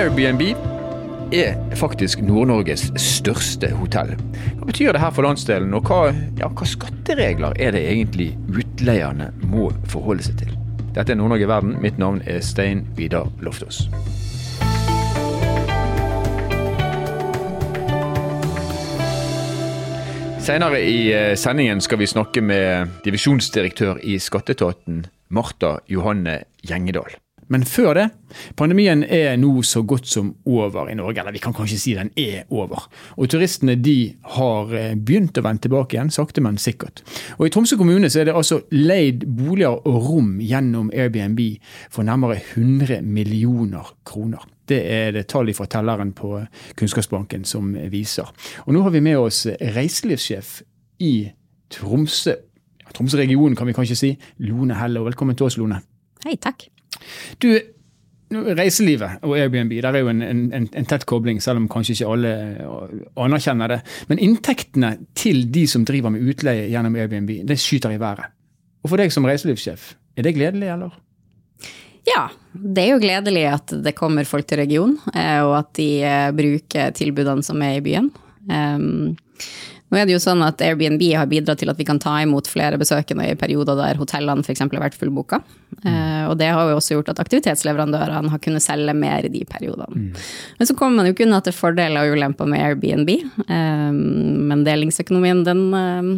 Airbnb er faktisk Nord-Norges største hotell. Hva betyr det her for landsdelen, og hva, ja, hva skatteregler er det egentlig utleierne må forholde seg til? Dette er Nord-Norge verden. Mitt navn er Stein Vidar Loftaas. Senere i eh, sendingen skal vi snakke med divisjonsdirektør i Skatteetaten, Marta Johanne Gjengedal. Men før det, pandemien er nå så godt som over i Norge. Eller vi kan kanskje si den er over. Og turistene de har eh, begynt å vende tilbake igjen, sakte, men sikkert. Og I Tromsø kommune så er det altså leid boliger og rom gjennom Airbnb for nærmere 100 millioner kroner. Det er det tall fra telleren på Kunnskapsbanken som viser. Og Nå har vi med oss reiselivssjef i Tromsø. Tromsø-regionen, kan vi kanskje si. Lone Helle. og Velkommen til oss, Lone. Hei, takk. Du, Reiselivet og Airbnb der er jo en, en, en, tett kobling, selv om kanskje ikke alle anerkjenner det. Men inntektene til de som driver med utleie gjennom Airbnb, det skyter i været. Og for deg som reiselivssjef, er det gledelig, eller? Ja, det er jo gledelig at det kommer folk til regionen, eh, og at de eh, bruker tilbudene som er i byen. Nå er det jo sånn at Airbnb har bidratt til at vi kan ta imot flere besøkende i perioder der hotellene f.eks. har vært fullboka. Mm. Og det har jo også gjort at aktivitetsleverandørene har kunnet selge mer i de periodene. Mm. Men så kommer man jo ikke unna til fordeler og ulemper med Airbnb. Eh, men delingsøkonomien, den, eh,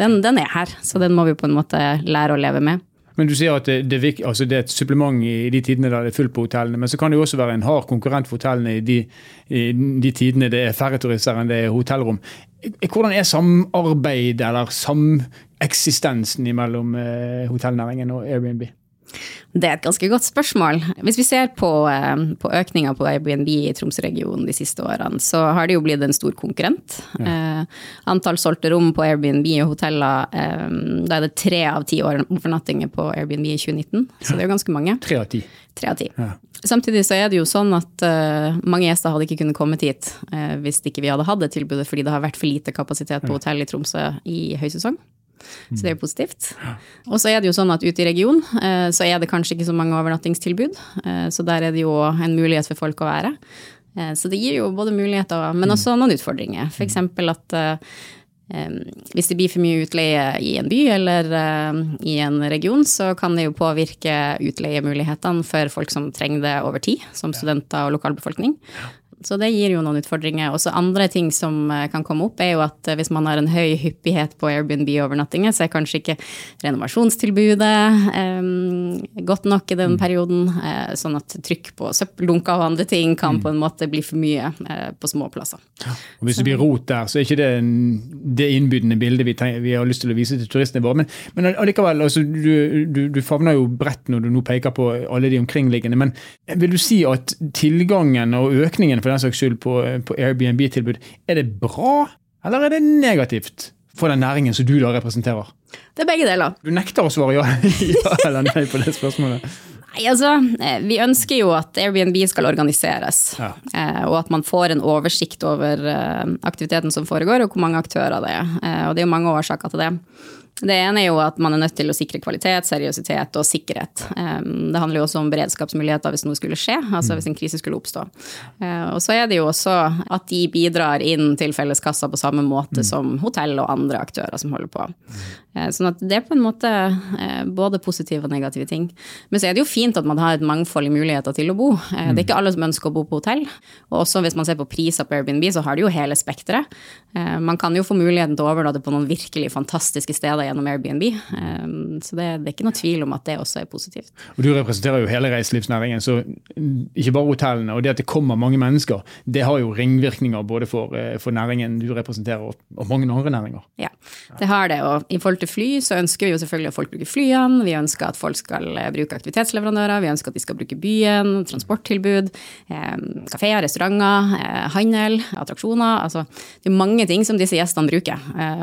den, den er her, så den må vi på en måte lære å leve med. Men du sier at det, det, altså det, er et supplement i de tidene der det er fullt på hotellene. Men så kan det jo også være en hard konkurrent for hotellene i de, i de tidene det er færre turister enn det er hotellrom. Hvordan er samarbeid eller sameksistensen mellom eh, hotellnæringen og Airbnb? Det er et ganske godt spørsmål. Hvis vi ser på, eh, på økninga på Airbnb i Tromsø-regionen de siste årene, så har det jo blitt en stor konkurrent. Ja. Eh, antall solgte rom på Airbnb og hoteller, eh, da er det tre av ti overnattinger på Airbnb i 2019. Så det er jo ganske mange. Tre av ti. Tre av ti. Ja. Samtidig så er det jo sånn at uh, mange gjester hadde ikke kunnet kommet hit uh, hvis ikke vi hadde hatt det tilbudet, fordi det har vært for lite kapasitet på hotell i Tromsø i høysesong. Så det er jo positivt. Og så er det jo sånn at ute i regionen eh, så er det kanskje ikke så mange overnattingstilbud. Eh, så der er det jo en mulighet for folk å være. Eh, så det gir jo både muligheter, men også noen utfordringer. F.eks. at hvis det blir for mye utleie i en by eller i en region, så kan det jo påvirke utleiemulighetene for folk som trenger det over tid, som studenter og lokalbefolkning. Så det gir jo noen utfordringer. Også andre ting som eh, kan komme opp, er jo at eh, hvis man har en høy hyppighet på Airbnb-overnattinger, så er kanskje ikke renovasjonstilbudet um, godt nok i den mm. perioden. Uh, sånn at trykk på søppeldunker og andre ting kan mm. på en måte bli for mye uh, på små plasser. Ja. Og hvis det blir rot der, så er ikke det det innbydende bildet vi, tenker, vi, har lyst til å vise til turistene våre. Men, men allikevel, altså, du, du, du favner jo bredt når du nå peker på alle de omkringliggende. Men vil du si at tilgangen og økningen for den saks skyld på, på Airbnb-tilbud. Er det bra, eller er det negativt for den næringen som du da representerer? Det er begge deler. Du nekter å svare ja, ja eller nei på det spørsmålet. Nei, altså, eh, Vi ønsker jo at Airbnb skal organiseres, ja. Eh, og at man får en oversikt over eh, aktiviteten som foregår, og hvor mange aktører det er. Og det er jo mange årsaker til det. Det ene er jo at man er nødt til å sikre kvalitet, seriøsitet og sikkerhet. Det handler jo også om beredskapsmuligheter hvis noe skulle skje, altså hvis en krise skulle oppstå. Eh, og så er det jo også at de bidrar inn til felleskassa på samme måte mm. som hotell og andre aktører som holder på. Eh, sånn at det er på en måte eh, både positive og negative ting. Men så er det jo fint at man har et mangfold i muligheter til å bo. Det er ikke alle som ønsker å bo på hotell. Og også hvis man ser på priser på Airbnb, så har de jo hele spekteret. Man kan jo få muligheten til å overnatte på noen virkelig fantastiske steder gjennom Airbnb. Ehm, så det, det, er ikke noe tvil om at det også er positivt. Og Du representerer jo hele reiselivsnæringen, så ikke bare hotellene. Og det at det kommer mange mennesker, det har jo ringvirkninger både for, eh, for næringen du representerer og mange andre næringer. Ja, det har det. Og i forhold til fly så ønsker vi jo selvfølgelig at folk bruker flyene. Vi ønsker at folk skal eh, bruke aktivitetsleverandører. Vi ønsker at de skal bruke byen, transporttilbud, eh, kafeer, restauranter, eh, handel, attraksjoner. Altså, det er mange ting som disse gjestene bruker.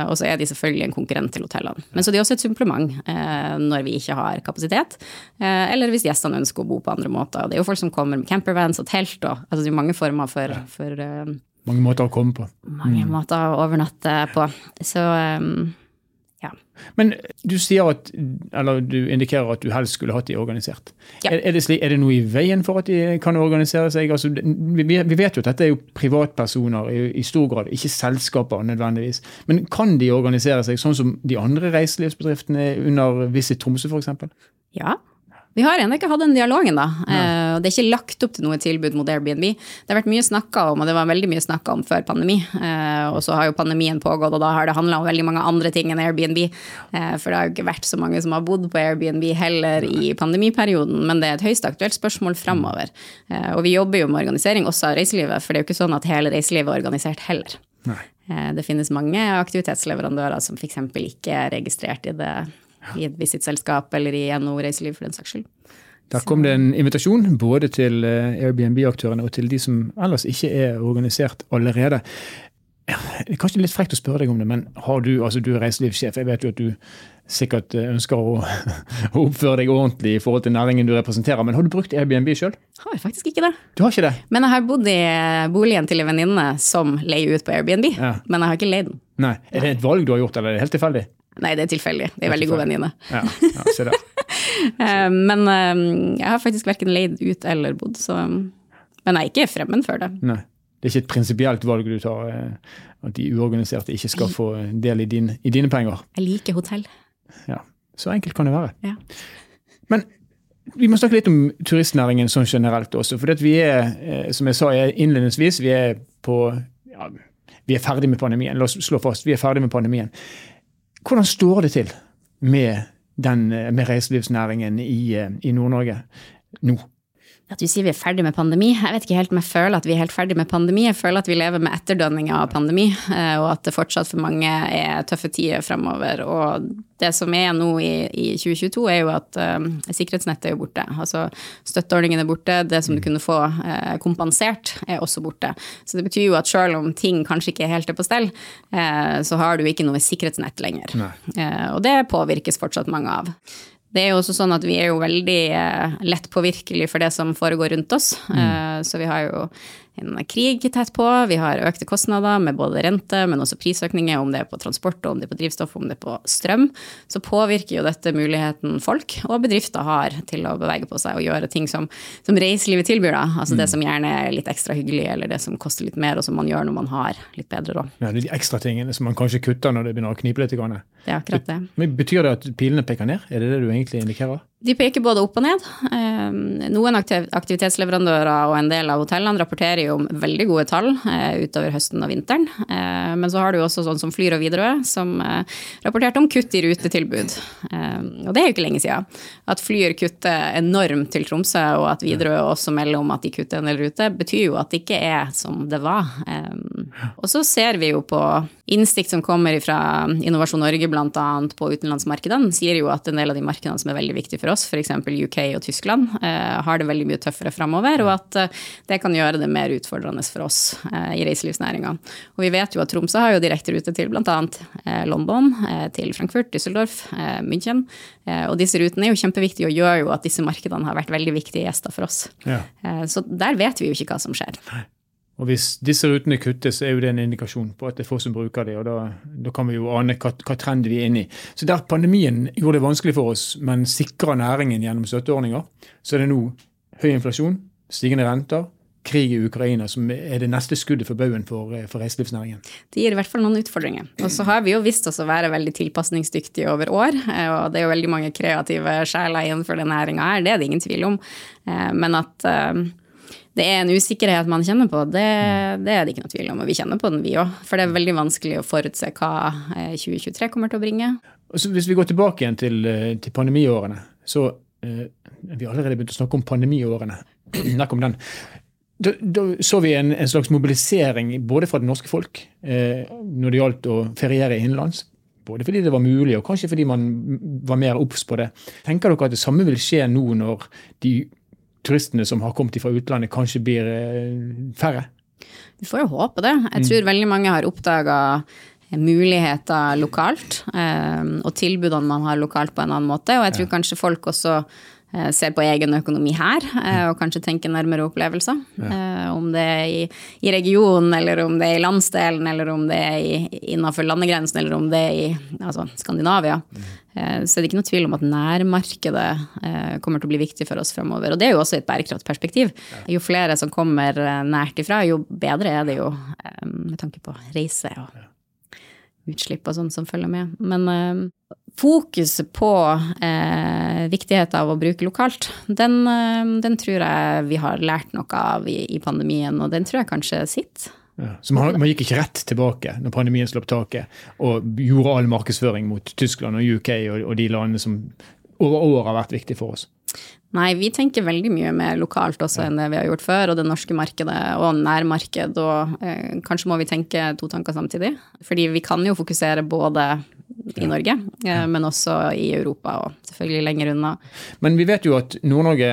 Og så er de selvfølgelig en konkurrent til hotellene. Men så det er også et supplement eh, når vi ikke har kapasitet, eh, eller hvis gjestene ønsker å bo på andre måter. Det er jo folk som kommer med campervans og telt og altså det er mange former for, for uh, Mange måter å komme på. Mange mm. måter å overnatte på. Så um, Ja. Men du sier at, eller du indikerer at du helst skulle hatt de organisert. Ja. Er, er, det slik, er det noe i veien for at de kan organisere seg? Altså, vi, vi vet jo at dette er jo privatpersoner i, i stor grad, ikke selskaper nødvendigvis. Men kan de organisere seg sånn som de andre reiselivsbedriftene under Visit Tromsø f.eks.? Ja, vi har ennå ikke hatt den dialogen, da. Ja. og det er ikke lagt opp til noe tilbud mot Airbnb. Det har vært mye snakka om, og det var veldig mye snakka om før pandemi. Eh, og så har jo pandemien pågått, og da har det handla om veldig mange andre ting enn Airbnb. Eh, for det har jo ikke vært så mange som har bodd på Airbnb heller i pandemiperioden, men det er et høyst aktuelt spørsmål framover. Eh, og vi jobber jo med organisering også av reiselivet, for det er jo ikke sånn at hele reiselivet er organisert heller. Nei. Eh, Det finnes mange aktivitetsleverandører som f.eks. ikke er registrert i, det, i et visittselskap eller i NHO Reiseliv, for den saks skyld. Der kom det en invitasjon både til eh, Airbnb-aktørene og til de som ellers ikke er organisert allerede. Det er kanskje litt frekt å spørre deg om det, men har du, altså du er reiselivssjef. Jeg vet jo at du sikkert eh, ønsker å, å oppføre deg ordentlig i forhold til næringen du representerer, men har du brukt Airbnb sjøl? Har faktisk ikke det. Du har ikke det? Men jeg har bodd i boligen til en venninne som leier ut på Airbnb, Ja. men jeg har ikke leid den. Nei. Er det et valg du har gjort, eller er det helt tilfeldig? Nei, det er tilfeldig. Det er veldig gode venninne. Ja, ja se der. Eh, Men eh, jeg har faktisk verken leid ut eller bodd, så Men jeg er ikke fremmed for det. Nei. Det er ikke et prinsipielt valg du tar, eh, at de uorganiserte ikke skal få del i, din, i dine penger. Jeg liker hotell. Ja, Så enkelt kan det være. Ja. Men vi må snakke litt om turistnæringen sånn generelt også. For vi er, som jeg sa innledningsvis, vi er på ja, vi er ferdig med pandemien. La oss slå fast, vi er ferdig med pandemien. Hvordan står det til med, den, eh, med reiselivsnæringen i, eh, i Nord-Norge nå? At du sier vi er ferdig med pandemi. Jeg vet ikke helt om jeg føler at vi er helt ferdig med pandemi. Jeg føler at vi lever med etterdønninger av pandemi, eh, og at det fortsatt for mange er tøffe tider fremover. Og det som er nå i, i 2022, er jo at um, sikkerhetsnettet er borte. Altså støtteordningen er borte. Det som du kunne få eh, kompensert, er også borte. Så det betyr jo at selv om ting kanskje ikke helt er på stell, eh, så har du ikke noe sikkerhetsnett lenger. Nei. Eh, og det påvirkes fortsatt mange av. Det er jo også sånn at vi er jo veldig eh, lett påvirkelig for det som foregår rundt oss. Mm. så vi har jo en krig tett på, vi har økte kostnader med både rente, men også prisøkninger, om det er på transport, om det er på drivstoff, om det er på strøm. Så påvirker jo dette muligheten folk og bedrifter har til å bevege på seg og gjøre ting som, som reiselivet tilbyr. Da. Altså det som gjerne er litt ekstra hyggelig, eller det som koster litt mer, og som man gjør når man har litt bedre råd. Ja, de ekstra tingene som man kanskje kutter når det begynner å knipe litt. grann. Det er akkurat det. Men Betyr det at pilene peker ned? Er det det du egentlig indikerer? De peker både opp og ned. Eh, Noen aktivitetsleverandører og en del av hotellene rapporterer jo om veldig gode tall eh, utover høsten og vinteren. Eh, Men så har du også sånn som Flyr og Widerøe, som eh, rapporterte om kutt i rutetilbud. Eh, Og det er jo ikke lenge siden. At Flyr kutter enormt til Tromsø, og at Widerøe også melder om at de kutter en del rute, betyr jo at det ikke er som det var. Og så ser vi jo på innsikt som kommer fra Innovasjon Norge bl.a. på utenlandsmarkedene, sier jo at en del av de markedene som er veldig viktige for oss, f.eks. UK og Tyskland, eh, har det veldig mye tøffere framover, og at eh, det kan gjøre det mer utfordrende for oss eh, i reiselivsnæringa. Og vi vet jo at Tromsø har jo direkterute til bl.a. London, til Frankfurt, Düsseldorf, München. Og disse rutene er jo kjempeviktige og gjør jo at disse markedene har vært veldig viktige gjester for oss. Ja. Så der vet vi jo ikke hva som skjer. Og Hvis disse rutene kuttes, så er jo det en indikasjon på at det er få som bruker det, og da, da kan vi jo ane hva, hva trend vi er inne i. Så Der pandemien gjorde det vanskelig for oss, men sikra næringen gjennom støtteordninger, så er det nå høy inflasjon, stigende renter, krig i Ukraina som er det neste skuddet for baugen for, for reiselivsnæringen. Det gir i hvert fall noen utfordringer. Og så har vi jo vist oss å være veldig tilpasningsdyktige over år, eh, og det er jo veldig mange kreative sjeler innenfor den næringa her, det er det ingen tvil om. Eh, Men at eh, det er en usikkerhet man kjenner på, det, det er det ikke noe tvil om. Og vi kjenner på den, vi òg. For det er veldig vanskelig å forutse hva eh, 2023 kommer til å bringe. Hvis vi går tilbake igjen til, eh, til pandemiårene, så eh, Vi har allerede begynt å snakke om pandemiårene. Nok om den. Da, da så vi en, en slags mobilisering både fra det norske folk eh, når det gjaldt å feriere innenlands. Både fordi det var mulig, og kanskje fordi man var mer obs på det. Tenker dere at det samme vil skje nå når de turistene som har kommet fra utlandet, kanskje blir eh, færre? Vi får jo håpe det. Jeg tror veldig mange har oppdaga muligheter lokalt, eh, og tilbudene man har lokalt på en annen måte. Og jeg tror kanskje folk også eh, ser på egen økonomi her, eh, og kanskje tenker nærmere opplevelser. Ja. Om det er i, i, regionen, eller om det er i landsdelen, eller om det er innenfor landegrensen, eller om det er i altså, Skandinavia. Mm. Så er det ikke noe tvil om at nærmarkedet kommer til å bli viktig for oss fremover. Og det er jo også et bærekraftperspektiv. Jo flere som kommer nært ifra, jo bedre er det jo med tanke på reise og utslipp og sånn som følger med. Men fokuset på eh, viktigheten av å bruke lokalt, den, eh, den, tror jeg vi har lært noe av i, i pandemien, og den tror jeg kanskje sitter. Ja, så man, man, gikk ikke rett tilbake når pandemien slapp taket og gjorde all markedsføring mot Tyskland og UK og, og de landene som over år har vært viktige for oss? Nei, vi tenker veldig mye mer lokalt også enn det vi har gjort før. Og det norske markedet og nærmarked. Og eh, kanskje må vi tenke to tanker samtidig. Fordi vi kan jo fokusere både i Norge, eh, men også i Europa og selvfølgelig lenger unna. Men vi vet jo at Nord-Norge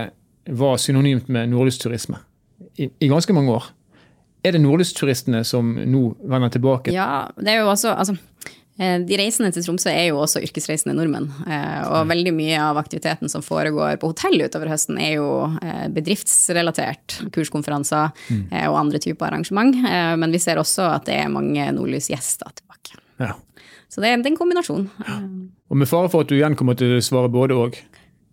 var synonymt med nordlysturisme i, i ganske mange år. Er det nordlysturistene som nå vender tilbake? Ja, det er jo også altså, de reisende til Tromsø er jo også yrkesreisende nordmenn. Eh, og veldig mye av aktiviteten som foregår på hotell utover høsten, er jo bedriftsrelatert. Kurskonferanser mm. og andre typer arrangement. Men vi ser også at det er mange nordlysgjester tilbake. Ja. Så det er en kombinasjon. Ja. Og med fare for at du igjen kommer til å svare både og.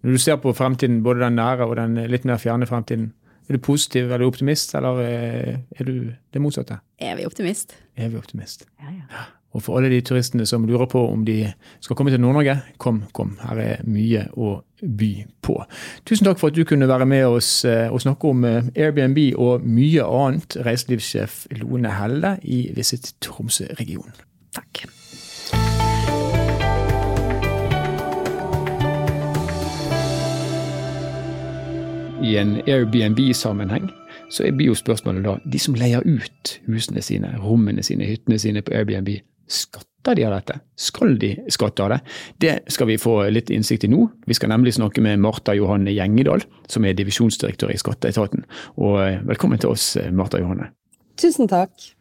Når du ser på fremtiden, både den nære og den litt mer fjerne fremtiden, er du positiv, er du optimist, eller eh, er du det motsatte? Er vi optimist? Er vi optimist. Ja, ja. Og for alle de turistene som lurer på om de skal komme til Nord-Norge, kom, kom. Her er mye å by på. Tusen takk for at du kunne være med oss eh, og snakke om eh, Airbnb og mye annet, reiselivssjef Lone Helle i Visit Tromsø-regionen. Takk. i en Airbnb-sammenheng, så blir jo spørsmålet da de som leier ut husene sine, rommene sine, hyttene sine på Airbnb, skatter de av dette? Skal de skatte av det? Det skal vi få litt innsikt i nå. Vi skal nemlig snakke med Marta Johanne Gjengedal, som er divisjonsdirektør i Skatteetaten. Og eh, velkommen til oss, eh, Marta Johanne. Tusen takk.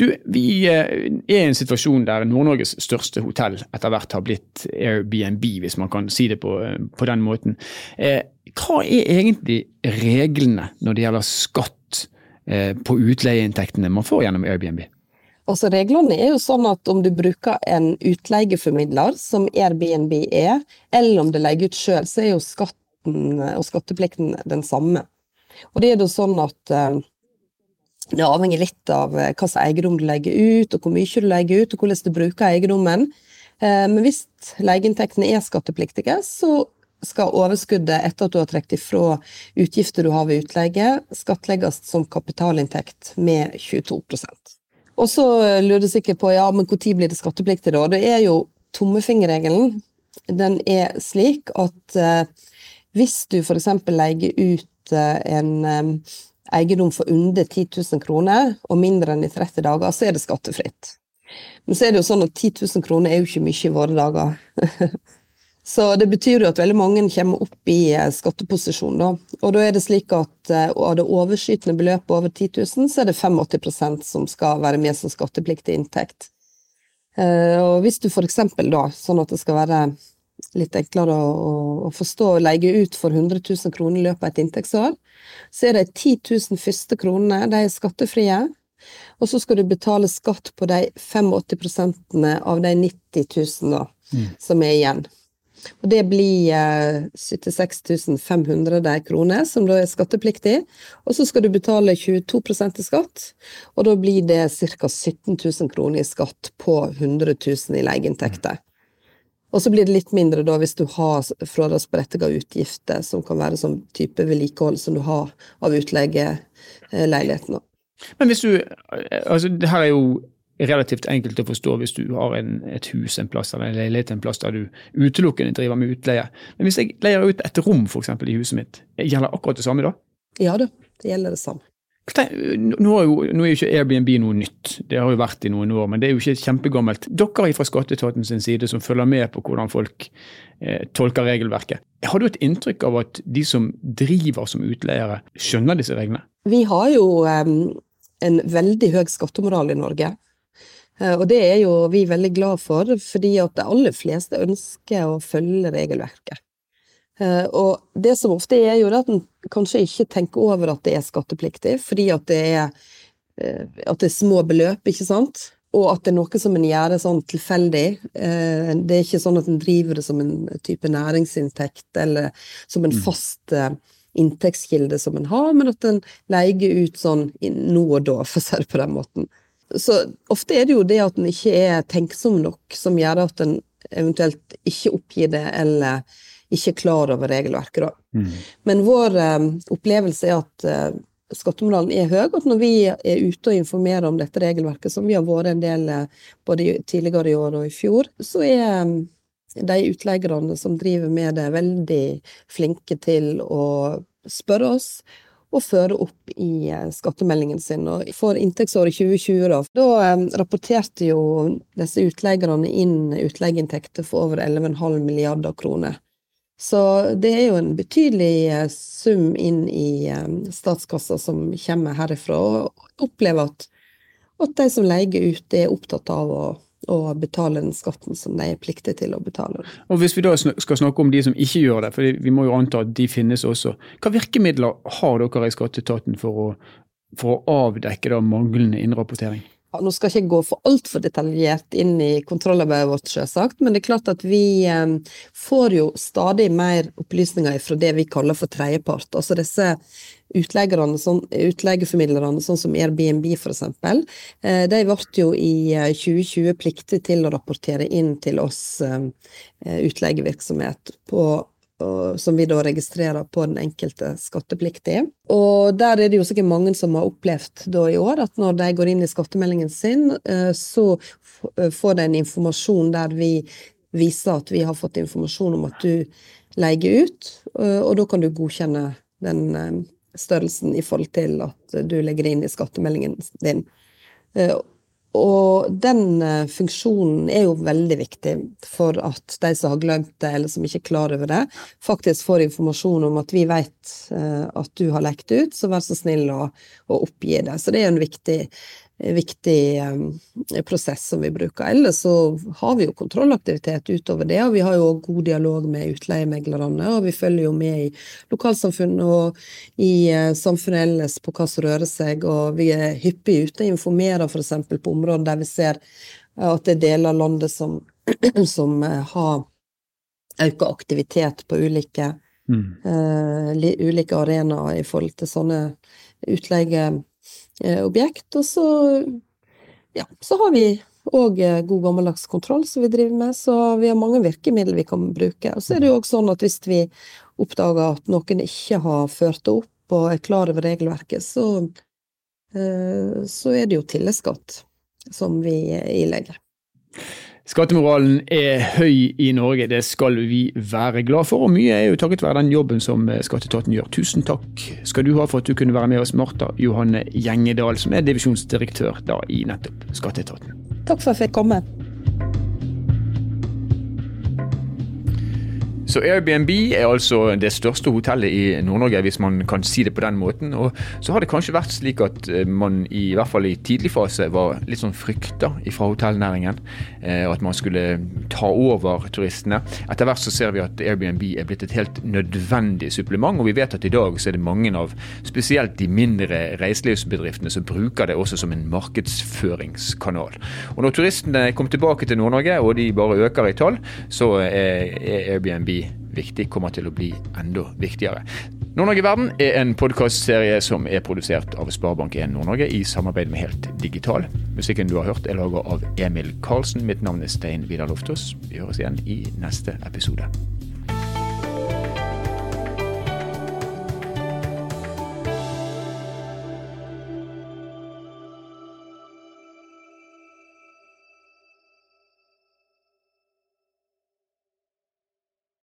Du, Vi eh, er i en situasjon der Nord-Norges største hotell etter hvert har blitt Airbnb, hvis man kan si det på, på den måten. Hva er egentlig reglene når det gjelder skatt eh, på utleieinntektene man får gjennom Airbnb? Altså Reglene er jo sånn at om du bruker en utleieformidler, som Airbnb er, eller om du leier ut sjøl, så er jo skatten og skatteplikten den samme. Og det er jo sånn at eh, det avhenger litt av eh, hva slags eiendom du legger ut, og hvor mye du legger ut, og hvordan du bruker eiendommen. Men hvis leieinntektene er skattepliktige, så skal overskuddet etter at du har trukket ifra utgifter du har ved utleie, skattlegges som kapitalinntekt med 22 Og så lurer du sikkert på ja, men når blir det skattepliktig da? Det er jo tommefingerregelen. Den er slik at eh, hvis du f.eks. leier ut eh, en eh, eiendom for under 10 000 kroner og mindre enn i 30 dager, så er det skattefritt. Men så er det jo sånn at 10 000 kroner er jo ikke mye i våre dager. Så det betyr jo at veldig mange kommer opp i eh, skatteposisjon. Da. Og da er det slik at eh, av det overskytende beløpet over 10 000, så er det 85% som skal være med som skattepliktig inntekt. Eh, og hvis du f.eks. da, sånn at det skal være litt enklere å, å forstå, leie ut for 100 000 kroner i løpet av et inntektsår, så er det 10 000 første kronene, de er skattefrie. Og så skal du betale skatt på de 85% av de 90 000 da, mm. som er igjen. Og det blir eh, 76 500 kroner, som da er skattepliktig. Og så skal du betale 22 i skatt, og da blir det ca. 17 000 kroner i skatt på 100 000 i leieinntekter. Og så blir det litt mindre da hvis du har fradragsberettiga utgifter, som kan være sånn type vedlikehold som du har av utleieleiligheten. Men hvis du Altså, det her er jo relativt enkelt å forstå hvis du har en, et hus en plass eller en leilighet en plass der du utelukkende driver med utleie. Men hvis jeg leier ut et rom for eksempel, i huset mitt, gjelder akkurat det samme da? Ja da, det gjelder det samme. Nå er, jo, nå er jo ikke Airbnb noe nytt, det har jo vært i noen år, men det er jo ikke kjempegammelt. Dere fra skatteetaten sin side som følger med på hvordan folk eh, tolker regelverket, har du et inntrykk av at de som driver som utleiere, skjønner disse reglene? Vi har jo um, en veldig høy skattemoral i Norge. Eh, og det er jo vi veldig glad for, fordi at de aller fleste ønsker å følge regelverket. Eh, og det som ofte er, jo at en kanskje ikke tenker over at det er skattepliktig, fordi at det er, eh, at det er små beløp, ikke sant? Og at det er noe som en gjør sånn tilfeldig. Det er ikke sånn at en driver det som en type næringsinntekt eller som en mm. fast inntektskilde som en har, men at en leier ut sånn nå og da, for å si det på den måten. Så ofte er det jo det at en ikke er tenksom nok som gjør at en eventuelt ikke oppgir det, eller ikke er klar over regelverket. Da. Mm. Men vår eh, opplevelse er at eh, skattemoralen er høy, og at når vi er ute og informerer om dette regelverket, som vi har vært en del uh, både tidligere i år og i fjor, så er um, de utleierne som driver med det, veldig flinke til å spørre oss og føre opp i skattemeldingen sin. Og for inntektsåret 2020, da, da rapporterte jo disse utleierne inn utleieinntekter for over 11,5 milliarder kroner. Så det er jo en betydelig eh, sum inn i eh, statskassa som kommer herifra, og opplever at, at de som leier ut, er opptatt av å, å betale den skatten som de er pliktige til å betale. Og Hvis vi da skal snakke om de som ikke gjør det, for vi må jo anta at de finnes også. Hva virkemidler har dere i skatteetaten for å, for å avdekke da manglende innrapportering? Nå skal jeg ikke gå for altfor detaljert inn i kontrollarbeidet vårt, selvsagt, men det er klart at vi eh, får jo stadig mer opplysninger fra det vi kaller for tredjepart. Altså disse utleierne, sånn, utleieformidlerne, sånn som Airbnb f.eks. Eh, de ble jo i 2020 pliktig til å rapportere inn til oss eh, utleievirksomhet på som vi da registrerer på den enkelte skattepliktige. Og der er det jo sikkert mange som har opplevd da i år at når de går inn i skattemeldingen sin, eh, så eh, får de en informasjon der vi viser at vi har fått informasjon om at du leier ut, eh, og da kan du godkjenne den størrelsen i forhold til at du legger det inn i skattemeldingen din. Og den uh, funksjonen er jo veldig viktig for at de som har glemt det, eller som ikke er klar over det, faktisk får informasjon om at vi vet uh, at du har lekt ut, så vær så snill å, å oppgi det. Så det er en viktig viktig um, prosess som vi bruker. Ellers så har vi jo kontrollaktivitet utover det, og vi har jo god dialog med utleiemeglerne, og vi følger jo med i lokalsamfunnet og i uh, samfunnet ellers på hva som rører seg, og vi er hyppig ute og informerer f.eks. på områder der vi ser at det er deler av landet som, som uh, har økt aktivitet på ulike, mm. uh, ulike arenaer i forhold til sånne utleie Eh, objekt. Og så, ja, så har vi òg eh, god gammeldags kontroll som vi driver med, så vi har mange virkemidler vi kan bruke. Og så er det jo òg sånn at hvis vi oppdager at noen ikke har ført det opp og er klar over regelverket, så, eh, så er det jo tilleggsskatt som vi ilegger. Skattemoralen er høy i Norge, det skal vi være glad for. Og mye er jo takket være den jobben som eh, skatteetaten gjør. Tusen takk skal du ha for at du kunne være med oss, Marta Johanne Gjengedal, som er divisjonsdirektør da i nettopp skatteetaten. Takk for at jeg fikk komme. Så Airbnb er altså det største hotellet i Nord-Norge, hvis man kan si det på den måten. Og så har det kanskje vært slik at eh, man i, hvert fall i tidlig fase var litt sånn frykta fra hotellnæringen. Eh, at man skulle ta over turistene. Etter hvert så ser vi at Airbnb er blitt et helt nødvendig supplement. Og vi vet at i dag så er det mange av spesielt de mindre reiselivsbedriftene som bruker det også som en markedsføringskanal. Og når turistene kommer tilbake til Nord-Norge og de bare øker i tall, så er Airbnb viktig, kommer til å bli enda viktigere. Nord-Norge verden er en podkastserie som er produsert av Sparebank1 Nord-Norge i samarbeid med Helt Digital. Musikken du har hørt er laga av Emil Karlsen. Mitt navn er Stein Vidar Loftaas. Vi høres igjen i neste episode.